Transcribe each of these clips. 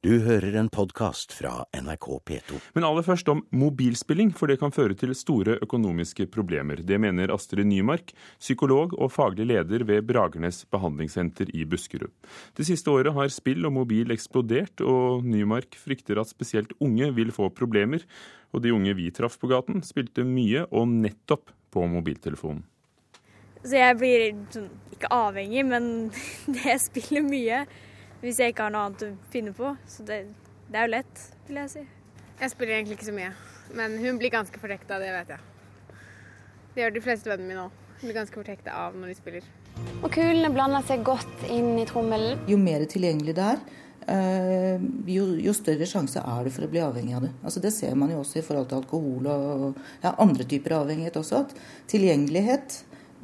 Du hører en podkast fra NRK P2. Men aller først om mobilspilling, for det kan føre til store økonomiske problemer. Det mener Astrid Nymark, psykolog og faglig leder ved Bragernes behandlingssenter i Buskerud. Det siste året har spill og mobil eksplodert, og Nymark frykter at spesielt unge vil få problemer. Og de unge vi traff på gaten, spilte mye og nettopp på mobiltelefonen. Så jeg blir sånn, ikke avhengig, men det spiller mye hvis jeg ikke har noe annet å finne på. Så det, det er jo lett, vil jeg si. Jeg spiller egentlig ikke så mye, men hun blir ganske fortekta, det vet jeg. Det gjør de fleste vennene mine òg. Hun blir ganske fortekta av når de spiller. Og kulene blander seg godt inn i trommelen. Jo mer tilgjengelig det er, eh, jo, jo, større sjanse er det for å bli avhengig av det. Altså det ser man jo også i forhold til alkohol og ja, andre typer avhengighet også. At tilgjengelighet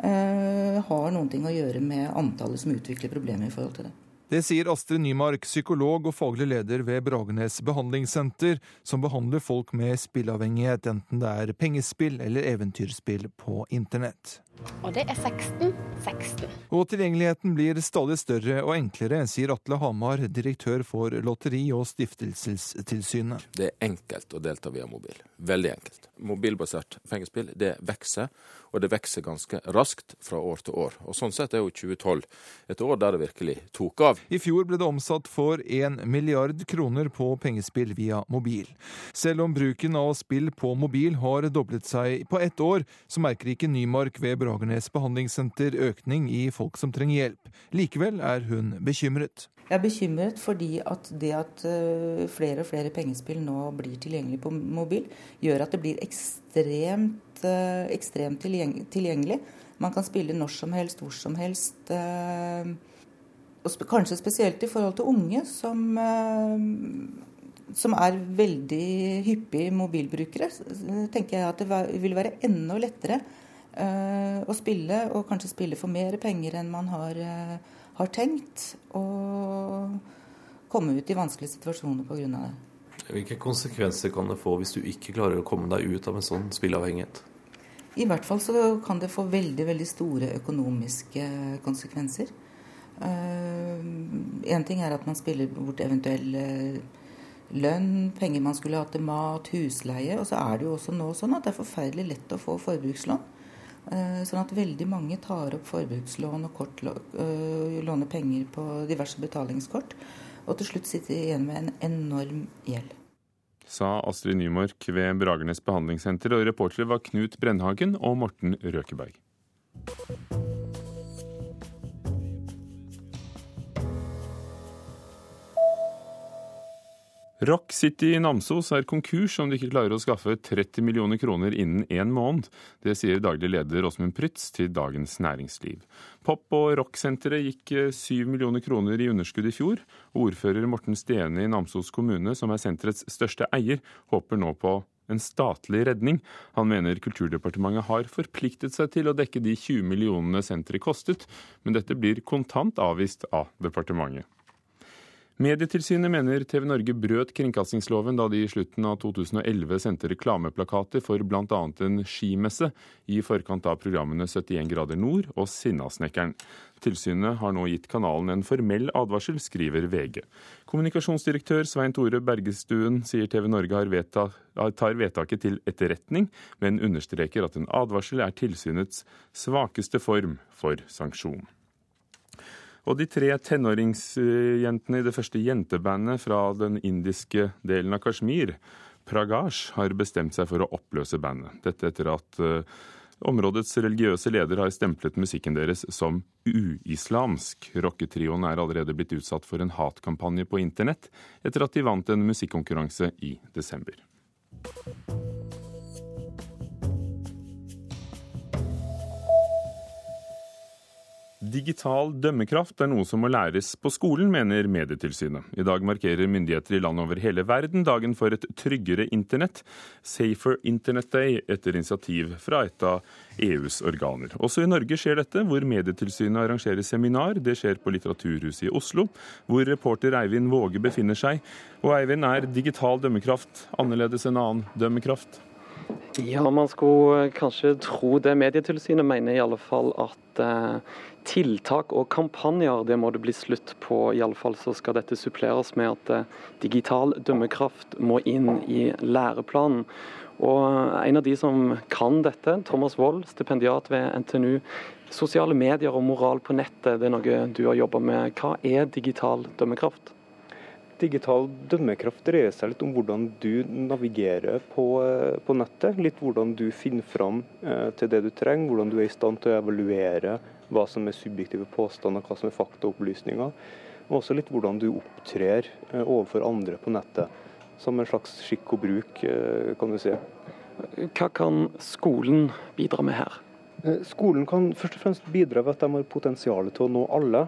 eh, har noen ting å gjøre med antallet som utvikler problemer i forhold til det. Det sier Astrid Nymark, psykolog og faglig leder ved Bragernes behandlingssenter, som behandler folk med spillavhengighet, enten det er pengespill eller eventyrspill på internett. Og det er 16 16. Og tilgjengeligheten blir stadig større og enklere, sier Atle Hamar, direktør for Lotteri- og stiftelsestilsynet. Det er enkelt å delta via mobil. Veldig enkelt. Mobilbasert pengespill det vokser, og det vokser ganske raskt fra år til år. Og Sånn sett er jo 2012 et år der det virkelig tok av. I fjor ble det omsatt for 1 milliard kroner på pengespill via mobil. Selv om bruken av spill på mobil har doblet seg på ett år, så merker ikke Nymark ved Bragernes behandlingssenter økning i folk som trenger hjelp. Likevel er hun bekymret. Jeg er bekymret fordi at det at eh, flere og flere pengespill nå blir tilgjengelig på mobil, gjør at det blir ekstremt, eh, ekstremt tilgjengelig. Man kan spille når som helst, hvor som helst. Eh, og kanskje spesielt i forhold til unge som, som er veldig hyppige mobilbrukere. tenker jeg at det vil være enda lettere å spille, og kanskje spille for mer penger enn man har har tenkt Og komme ut i vanskelige situasjoner pga. det. Hvilke konsekvenser kan det få hvis du ikke klarer å komme deg ut av en sånn spilleavhengighet? I hvert fall så kan det få veldig, veldig store økonomiske konsekvenser. Én uh, ting er at man spiller bort eventuell uh, lønn, penger man skulle hatt til mat, husleie. Og så er det jo også nå sånn at det er forferdelig lett å få forbrukslån. Eh, sånn at veldig mange tar opp forbrukslån og kort, eh, låner penger på diverse betalingskort. Og til slutt sitter de igjen med en enorm gjeld. Sa Astrid Nymark ved Bragernes behandlingssenter, og reportere var Knut Brennhagen og Morten Røkeberg. Rock City i Namsos er konkurs om de ikke klarer å skaffe 30 millioner kroner innen én måned. Det sier daglig leder Åsmund Prytz til Dagens Næringsliv. Pop- og rocksenteret gikk 7 eh, millioner kroner i underskudd i fjor. Ordfører Morten Stene i Namsos kommune, som er senterets største eier, håper nå på en statlig redning. Han mener Kulturdepartementet har forpliktet seg til å dekke de 20 millionene senteret kostet, men dette blir kontant avvist av departementet. Medietilsynet mener TV Norge brøt kringkastingsloven da de i slutten av 2011 sendte reklameplakater for bl.a. en skimesse i forkant av programmene 71 grader nord og Sinnasnekkeren. Tilsynet har nå gitt kanalen en formell advarsel, skriver VG. Kommunikasjonsdirektør Svein Tore Bergestuen sier TV Norge vedta, tar vedtaket til etterretning, men understreker at en advarsel er tilsynets svakeste form for sanksjon. Og de tre tenåringsjentene i det første jentebandet fra den indiske delen av Kashmir, Pragash, har bestemt seg for å oppløse bandet. Dette etter at uh, områdets religiøse leder har stemplet musikken deres som uislamsk. Rocketrioen er allerede blitt utsatt for en hatkampanje på internett etter at de vant en musikkonkurranse i desember. Digital dømmekraft er noe som må læres på skolen, mener Medietilsynet. I dag markerer myndigheter i land over hele verden dagen for et tryggere internett, Safer Internet Day, etter initiativ fra et av EUs organer. Også i Norge skjer dette, hvor Medietilsynet arrangerer seminar. Det skjer på Litteraturhuset i Oslo, hvor reporter Eivind Våge befinner seg. Og Eivind, er digital dømmekraft annerledes enn annen dømmekraft? Ja, man skulle kanskje tro det. Medietilsynet mener i alle fall at eh, tiltak og kampanjer, det må det bli slutt på. I alle fall så skal dette suppleres med at eh, digital dømmekraft må inn i læreplanen. Og en av de som kan dette, Thomas Wold, stipendiat ved NTNU. Sosiale medier og moral på nettet, det er noe du har jobba med. Hva er digital dømmekraft? Digital dømmekraft dreier seg litt om hvordan du navigerer på, eh, på nettet. Litt hvordan du finner fram eh, til det du trenger, hvordan du er i stand til å evaluere hva som er subjektive påstander, hva som er faktaopplysninger. Og også litt hvordan du opptrer eh, overfor andre på nettet. Som en slags skikk og bruk, eh, kan du si. Hva kan skolen bidra med her? Eh, Skolen kan først og fremst bidra ved at de har potensial til å nå alle.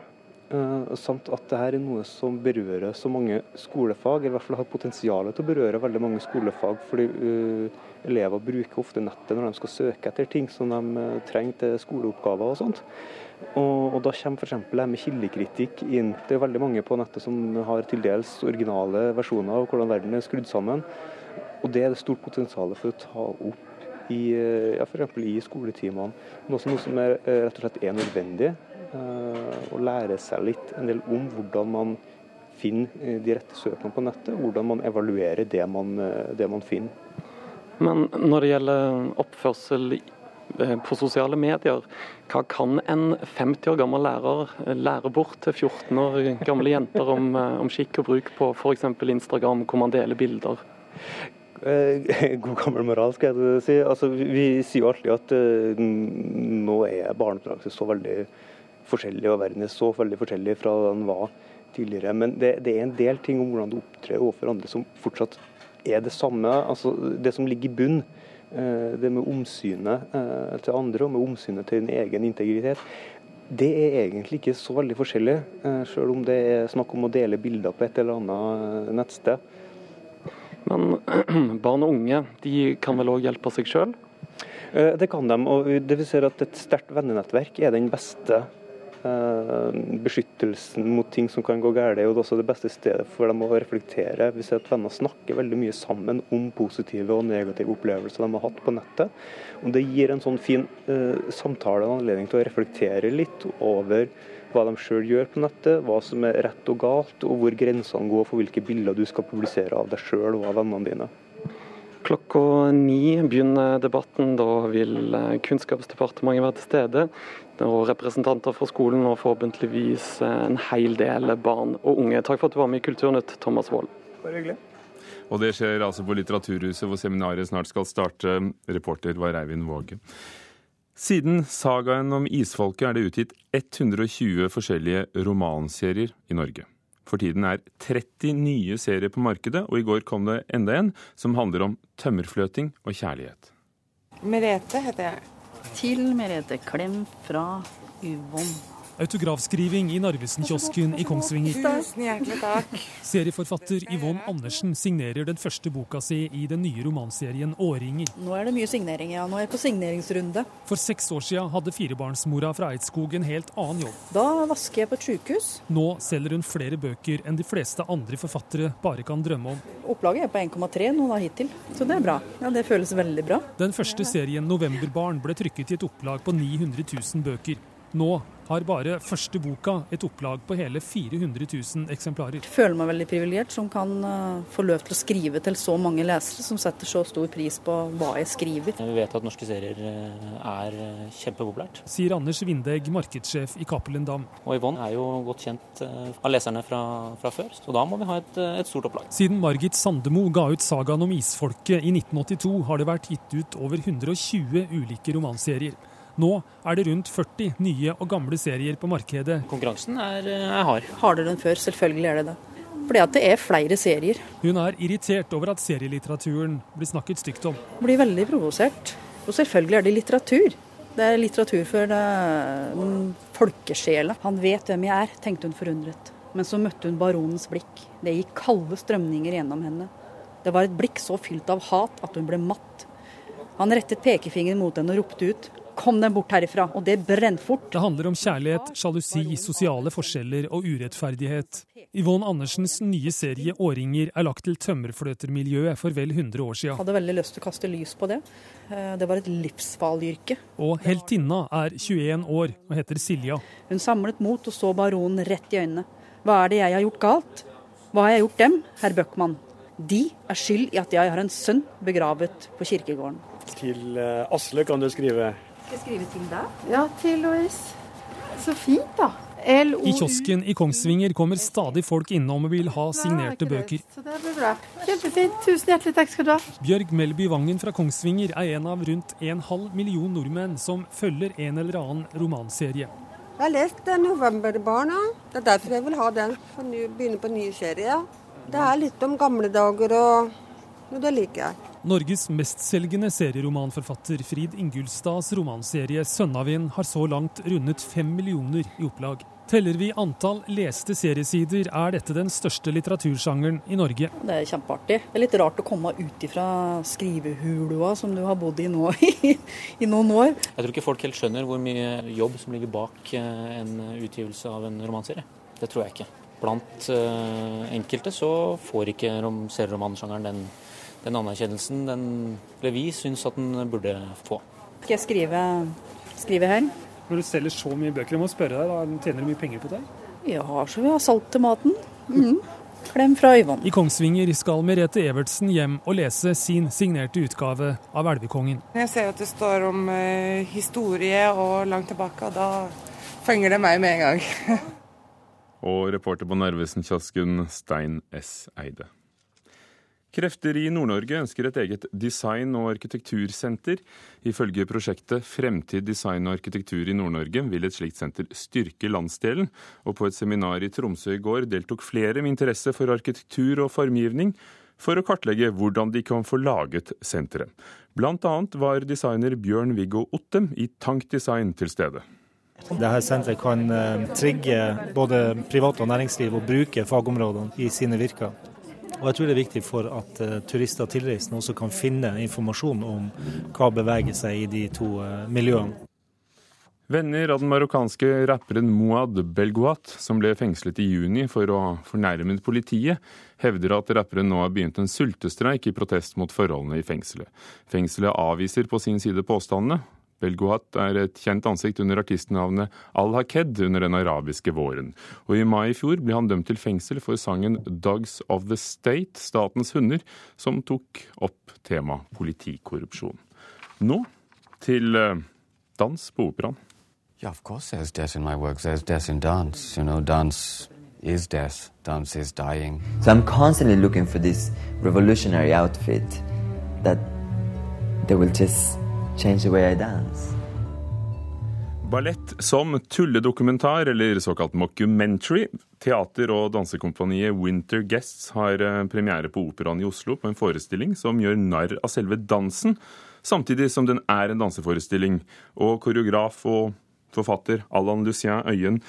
Eh, Samt at dette er noe som berører så mange skolefag, eller i hvert fall har potensial til å berøre veldig mange skolefag. fordi eh, elever bruker ofte nettet når de skal søke etter ting som de eh, trenger til skoleoppgaver og sånt. Og, og Da kommer f.eks. det med kildekritikk inn. Det er veldig mange på nettet som har til dels originale versjoner av hvordan verden er skrudd sammen. Og Det er det stort potensial for å ta opp i, ja, eksempel i skoletimene. Noe som er, rett og slett er nødvendig. Eh, Å lære seg litt en del om hvordan man finner eh, de rette søkene på nettet, og hvordan man evaluerer det man, eh, det man finner. Men når det gjelder oppførsel på sosiale medier, hva kan en 50 år gammel lærer lære bort til 14 år gamle jenter om, om skikk og bruk på f.eks. Instagram, hvor man deler bilder? God gammel moral, skal jeg si. Altså, vi, sier jo alltid at nå er barnepraksis så veldig forskjellig, og verden er så veldig forskjellig fra da den var tidligere. Men det, det er en del ting om hvordan du opptrer overfor andre som fortsatt er det samme. Altså, det som ligger i bunn, eh, det med omsynet eh, til andre og med omsynet til din egen integritet. Det er egentlig ikke så veldig forskjellig, sjøl selv om det er snakk om å dele bilder på et eller annet eh, nettsted. Men barn og unge de kan vel òg hjelpe seg sjøl? Eh, Det kan de, og det vil si at et sterkt vennenettverk er den beste eh, beskyttelsen mot ting som kan gå galt. er er også det beste stedet for dem å reflektere. Vi ser at venner snakker veldig mye sammen om positive og negative opplevelser de har hatt på nettet. Og Det gir en sånn fin eh, samtale og anledning til å reflektere litt over hva de sjøl gjør på nettet, hva som er rett og galt, og hvor grensene går for hvilke bilder du skal publisere av deg sjøl og av vennene dine. Klokka ni begynner debatten. Da vil eh, Kunnskapsdepartementet være til stede. Og representanter fra skolen og forhåpentligvis eh, en hel del barn og unge. Takk for at du var med i Kulturnytt, Thomas Wold. Bare hyggelig. Og det skjer altså på Litteraturhuset, hvor seminaret snart skal starte. Reporter var Eivind Våge. Siden sagaen om isfolket er det utgitt 120 forskjellige romanserier i Norge. For tiden er 30 nye serier på markedet, og i går kom det enda en som handler om tømmerfløting og kjærlighet. Merete heter jeg. Til Merete Klem fra Yvonne. Autografskriving i Narvesen-kiosken i Kongsvinger. Tusen hjertelig takk. Serieforfatter Yvonne Andersen signerer den første boka si i den nye romanserien 'Årringer'. Nå er det mye signering, ja. Nå er jeg på signeringsrunde. For seks år siden hadde firebarnsmora fra Eidskog en helt annen jobb. Da vasker jeg på et sykehus. Nå selger hun flere bøker enn de fleste andre forfattere bare kan drømme om. Opplaget er på 1,3 nå da hittil, så det er bra. Ja, Det føles veldig bra. Den første serien 'Novemberbarn' ble trykket i et opplag på 900 000 bøker. Nå har bare første boka et opplag på hele 400 000 eksemplarer. Jeg føler meg veldig privilegert som kan eh, få løp til å skrive til så mange lesere som setter så stor pris på hva jeg skriver. Vi vet at norske serier eh, er eh, kjempepopulært. Sier Anders Vindegg, markedssjef i Cappelen Dam. Og Yvonne er jo godt kjent av leserne fra, fra før, så da må vi ha et, et stort opplag. Siden Margit Sandemo ga ut sagaen om isfolket i 1982, har det vært gitt ut over 120 ulike romanserier. Nå er det rundt 40 nye og gamle serier på markedet. Konkurransen er, eh, er hard. Hardere enn før, selvfølgelig er det det. Fordi at det er flere serier. Hun er irritert over at serielitteraturen blir snakket stygt om. Blir veldig provosert. Og selvfølgelig er det litteratur. Det er litteratur for det, mm, folkesjela. Han vet hvem jeg er, tenkte hun forundret. Men så møtte hun baronens blikk. Det gikk kalde strømninger gjennom henne. Det var et blikk så fylt av hat at hun ble matt. Han rettet pekefingeren mot henne og ropte ut kom dem bort herifra. Og det brent fort. Det handler om kjærlighet, sjalusi, sosiale forskjeller og urettferdighet. Yvonne Andersens nye serie 'Årringer' er lagt til tømmerfløtermiljøet for vel 100 år siden. Jeg hadde veldig lyst til å kaste lys på det. Eh, Det var et livsfarlig yrke. Og heltinna er 21 år og heter Silja. Hun samlet mot og så baronen rett i øynene. Hva er det jeg har gjort galt? Hva har jeg gjort dem, herr Bøckmann? De er skyld i at jeg har en sønn begravet på kirkegården. Til eh, Asle kan du skrive. Skal jeg skrive til deg? Ja, til Louise. Så fint, da. I kiosken i Kongsvinger kommer stadig folk innom og vil ha signerte bøker. Så det blir bra. Kjempefint. Tusen hjertelig takk skal du ha. Bjørg Melby Vangen fra Kongsvinger er en av rundt en halv million nordmenn som følger en eller annen romanserie. Jeg har lest eh, 'Novemberbarna'. Det er derfor jeg vil ha den. For å begynne på ny serie. Det er litt om gamle dager og og det liker jeg. Norges mestselgende serieromanforfatter Frid Ingulstads romanserie 'Sønnavind' har så langt rundet fem millioner i opplag. Teller vi antall leste seriesider, er dette den største litteratursjangeren i Norge. Det er kjempeartig. Det er litt rart å komme ut ifra skrivehulua som du har bodd i nå i, i noen år. Jeg tror ikke folk helt skjønner hvor mye jobb som ligger bak eh, en utgivelse av en romanserie. Det tror jeg ikke. Blant eh, enkelte så får ikke serieromansjangeren den, den anerkjennelsen den eller vi syns at den burde få. Skal jeg skrive, skrive her? Når du selger så mye bøker, jeg må spørre deg, da, tjener du mye penger på det? Ja, så vi har salt til maten. Mm. Klem fra Yvonne. I Kongsvinger skal Merete Evertsen hjem og lese sin signerte utgave av Elvekongen. Jeg ser at det står om eh, historie og langt tilbake, og da fenger det meg med en gang. Og reporter på Narvesen-kiosken Stein S. Eide. Krefter i Nord-Norge ønsker et eget design- og arkitektursenter. Ifølge prosjektet Fremtid design og arkitektur i Nord-Norge vil et slikt senter styrke landsdelen. Og på et seminar i Tromsø i går deltok flere med interesse for arkitektur og formgivning for å kartlegge hvordan de kan få laget senteret. Annet var designer Bjørn-Viggo Ottem i Tank Design til stede. Dette senteret kan eh, trigge både privat og næringsliv å bruke fagområdene i sine virker. Og jeg tror det er viktig for at eh, turister og tilreisende også kan finne informasjon om hva beveger seg i de to eh, miljøene. Venner av den marokkanske rapperen Mouad Belgouat, som ble fengslet i juni for å fornærme politiet, hevder at rapperen nå har begynt en sultestreik i protest mot forholdene i fengselet. Fengselet avviser på sin side påstandene. Belgouat er et kjent ansikt under artistnavnet Al-Haked under den arabiske våren. Og i mai i fjor ble han dømt til fengsel for sangen 'Dogs of the State', statens hunder, som tok opp tema politikorrupsjon. Nå til eh, dans på operaen. Yeah, of course there's death in my work. There's death in dance. You know, dance is death. Dance is dying. So I'm constantly looking for this revolutionary outfit that will just change the way I dance. Ballett som tulledokumentar, eller såkalt mockumentary. Teater- og dansekompaniet Winter Guests har eh, premiere på Operaen i Oslo på en forestilling som gjør narr av selve dansen, samtidig som den er en danseforestilling. Og koreograf og forfatter Allan Lucien Øyen,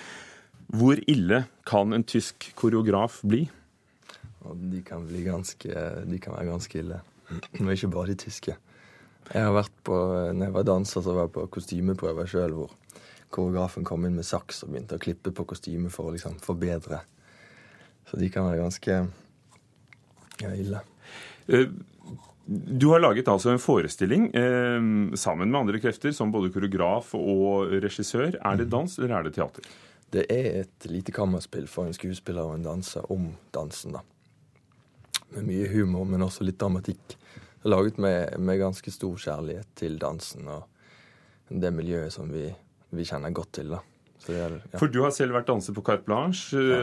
hvor ille kan en tysk koreograf bli? De kan bli ganske De kan være ganske ille. Men ikke bare de tyske. Jeg har vært på, når jeg var danser, så var jeg på kostymeprøver sjøl, hvor koreografen kom inn med saks og begynte å klippe på kostymet for å liksom forbedre. Så de kan være ganske ja, ille. Eh, Du har laget altså en forestilling eh, sammen med andre krefter, som både koreograf og regissør. Er det dans, eller er det teater? Det er et lite kammerspill for en skuespiller og en danser om dansen, da. Med mye humor, men også litt dramatikk. Laget med, med ganske stor kjærlighet til dansen og det miljøet som vi, vi kjenner godt til, da. Er, ja. For du har selv vært danser på Carte Blanche. Ja.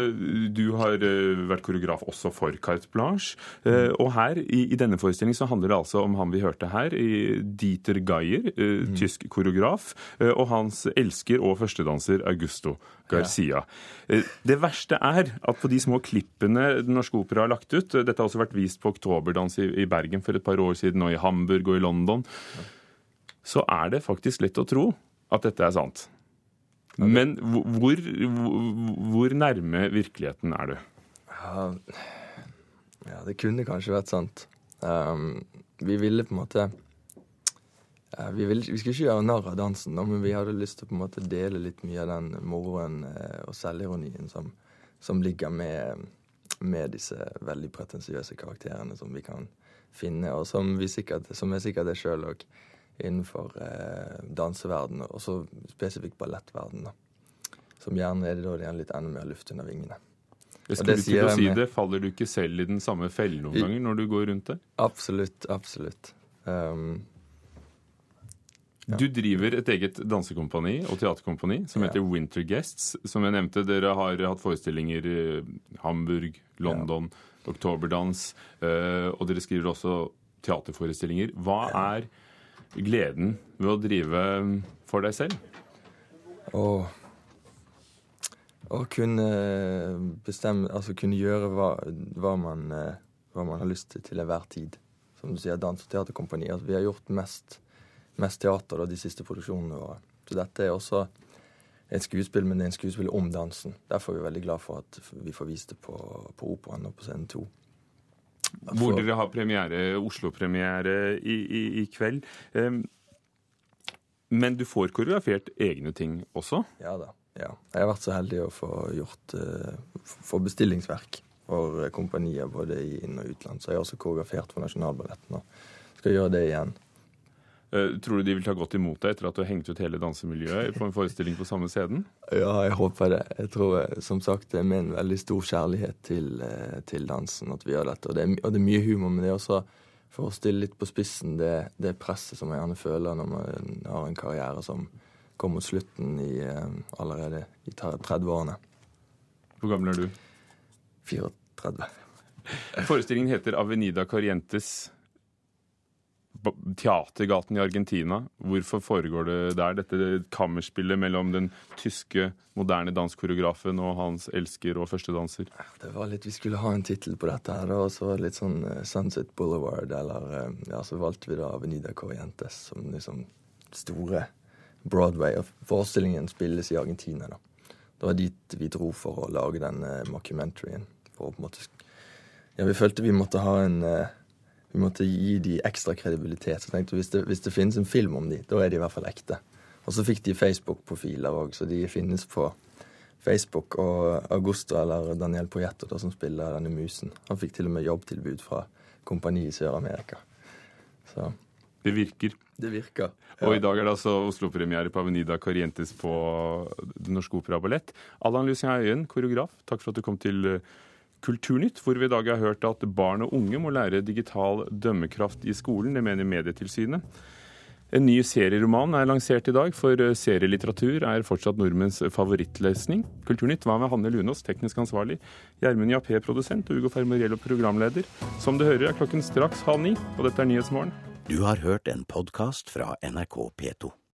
Du har eh, vært koreograf også for Carte Blanche. Mm. Og her, i, i denne forestillingen, så handler det altså om han vi hørte her, Dieter Geier, mm. tysk koreograf, eh, og hans elsker og førstedanser Augusto Garcia. Eh, Det verste er at på de små klippene Den Norske Opera har lagt ut, eh, dette har også vært vist på Oktoberdans i, i Bergen for et par år siden, og i Hamburg og i London, så er det faktisk lett å tro at dette er sant. Men hvor, hvor, nærme virkeligheten er du? Ja, ja, det kunne kanskje vært sant. Um, vi ville på en måte Ja, vi, ville, vi skulle ikke gjøre narr av dansen, da, men vi hadde lyst til å på en måte dele litt mye av den moroen eh, og selvironien som, som ligger med, med disse veldig pretensiøse karakterene som vi kan finne, og som, vi sikkert, som er sikkert det sjøl òg innenfor eh, danseverden, og så spesifikt ballettverden. Som gjerne er det da det er litt enda mer luft under vingene. Jeg skulle til å si det. Faller du ikke selv i den samme fellen noen ganger når du går rundt der? Absolutt, absolutt. Um, Du driver et eget dansekompani og teaterkompani som Ja. heter Winter Guests. Som jeg nevnte, dere har hatt forestillinger i Hamburg, London, Oktoberdans, eh, og dere skriver også teaterforestillinger. Hva er gleden ved å drive for deg selv? Å kunne bestemme Altså kunne gjøre hva, hva, man, eh, hva man har lyst til til enhver tid. Som du sier, dans- og teaterkompani. Altså, vi har gjort mest, mest teater da, de siste produksjonene våre. Så dette er også et skuespill, men det er en skuespill om dansen. Derfor er vi veldig glad for at vi får vist det på, på Operaen og på Scene 2. Hvor dere har premiere, Oslo-premiere i, i, i kveld. Eh, Men du får koreografert egne ting også? Ja da. ja. Jeg har vært så heldig å få gjort uh, få bestillingsverk for eh, kompanier både i inn- og utland. Så jeg har også koreografert for Nasjonalballetten og skal gjøre det igjen. Eh, Tror du de vil ta godt imot deg etter at du har hengt ut hele dansemiljøet på en forestilling på samme scenen? Ja, jeg håper det. Jeg tror eh, som sagt det er med en veldig stor kjærlighet til, eh, til dansen at vi gjør dette. Og det, er, og det er mye humor, men det er også for å stille litt på spissen det, det presset som jeg gjerne føler når man har en karriere som kommer mot slutten i, allerede i 30-årene. Hvor gammel er du? 34. Forestillingen heter Avenida Corrientes. Teatergaten i Argentina. Hvorfor foregår det der? Dette kammerspillet mellom den tyske moderne danskoreografen og hans elsker og førstedanser. Det var litt, Vi skulle ha en tittel på dette, her, og så var det litt sånn eh, Sunset Boulevard, eller eh, Ja, så valgte vi da Avenida Corrientes som liksom store Broadway. Og forestillingen spilles i Argentina, da. Det var dit vi dro for å lage den uh, mockumentaryen. For å på en måte Ja, vi følte vi måtte ha en eh, Vi måtte gi de ekstra kredibilitet. Så tenkte vi hvis det, hvis det finnes en film om de, da er de i hvert fall ekte. Og så fikk de Facebook-profiler òg, så de finnes på Facebook. Og Augusto, eller Daniel Poyetto, da, som spiller denne musen, han fikk til og med jobbtilbud fra kompaniet i Sør-Amerika. Så Det virker. det virker. Og i dag er det altså Oslo-premiere på Avenida Corrientes på Den Norske Opera og Ballett. Allan Lucien Øyen, koreograf, takk for at du kom til eh, Kulturnytt, hvor vi i dag har hørt at barn og unge må lære digital dømmekraft i skolen. Det mener Medietilsynet. En ny serieroman er lansert i dag, for serielitteratur er fortsatt nordmenns favorittlesning. Kulturnytt var med Hanne Lunås, teknisk ansvarlig, Gjermund Jappé, produsent, og Ugo Fermariello, programleder. Som du hører, er klokken straks halv ni, og dette er Nyhetsmorgen. Du har hørt en podkast fra NRK P2.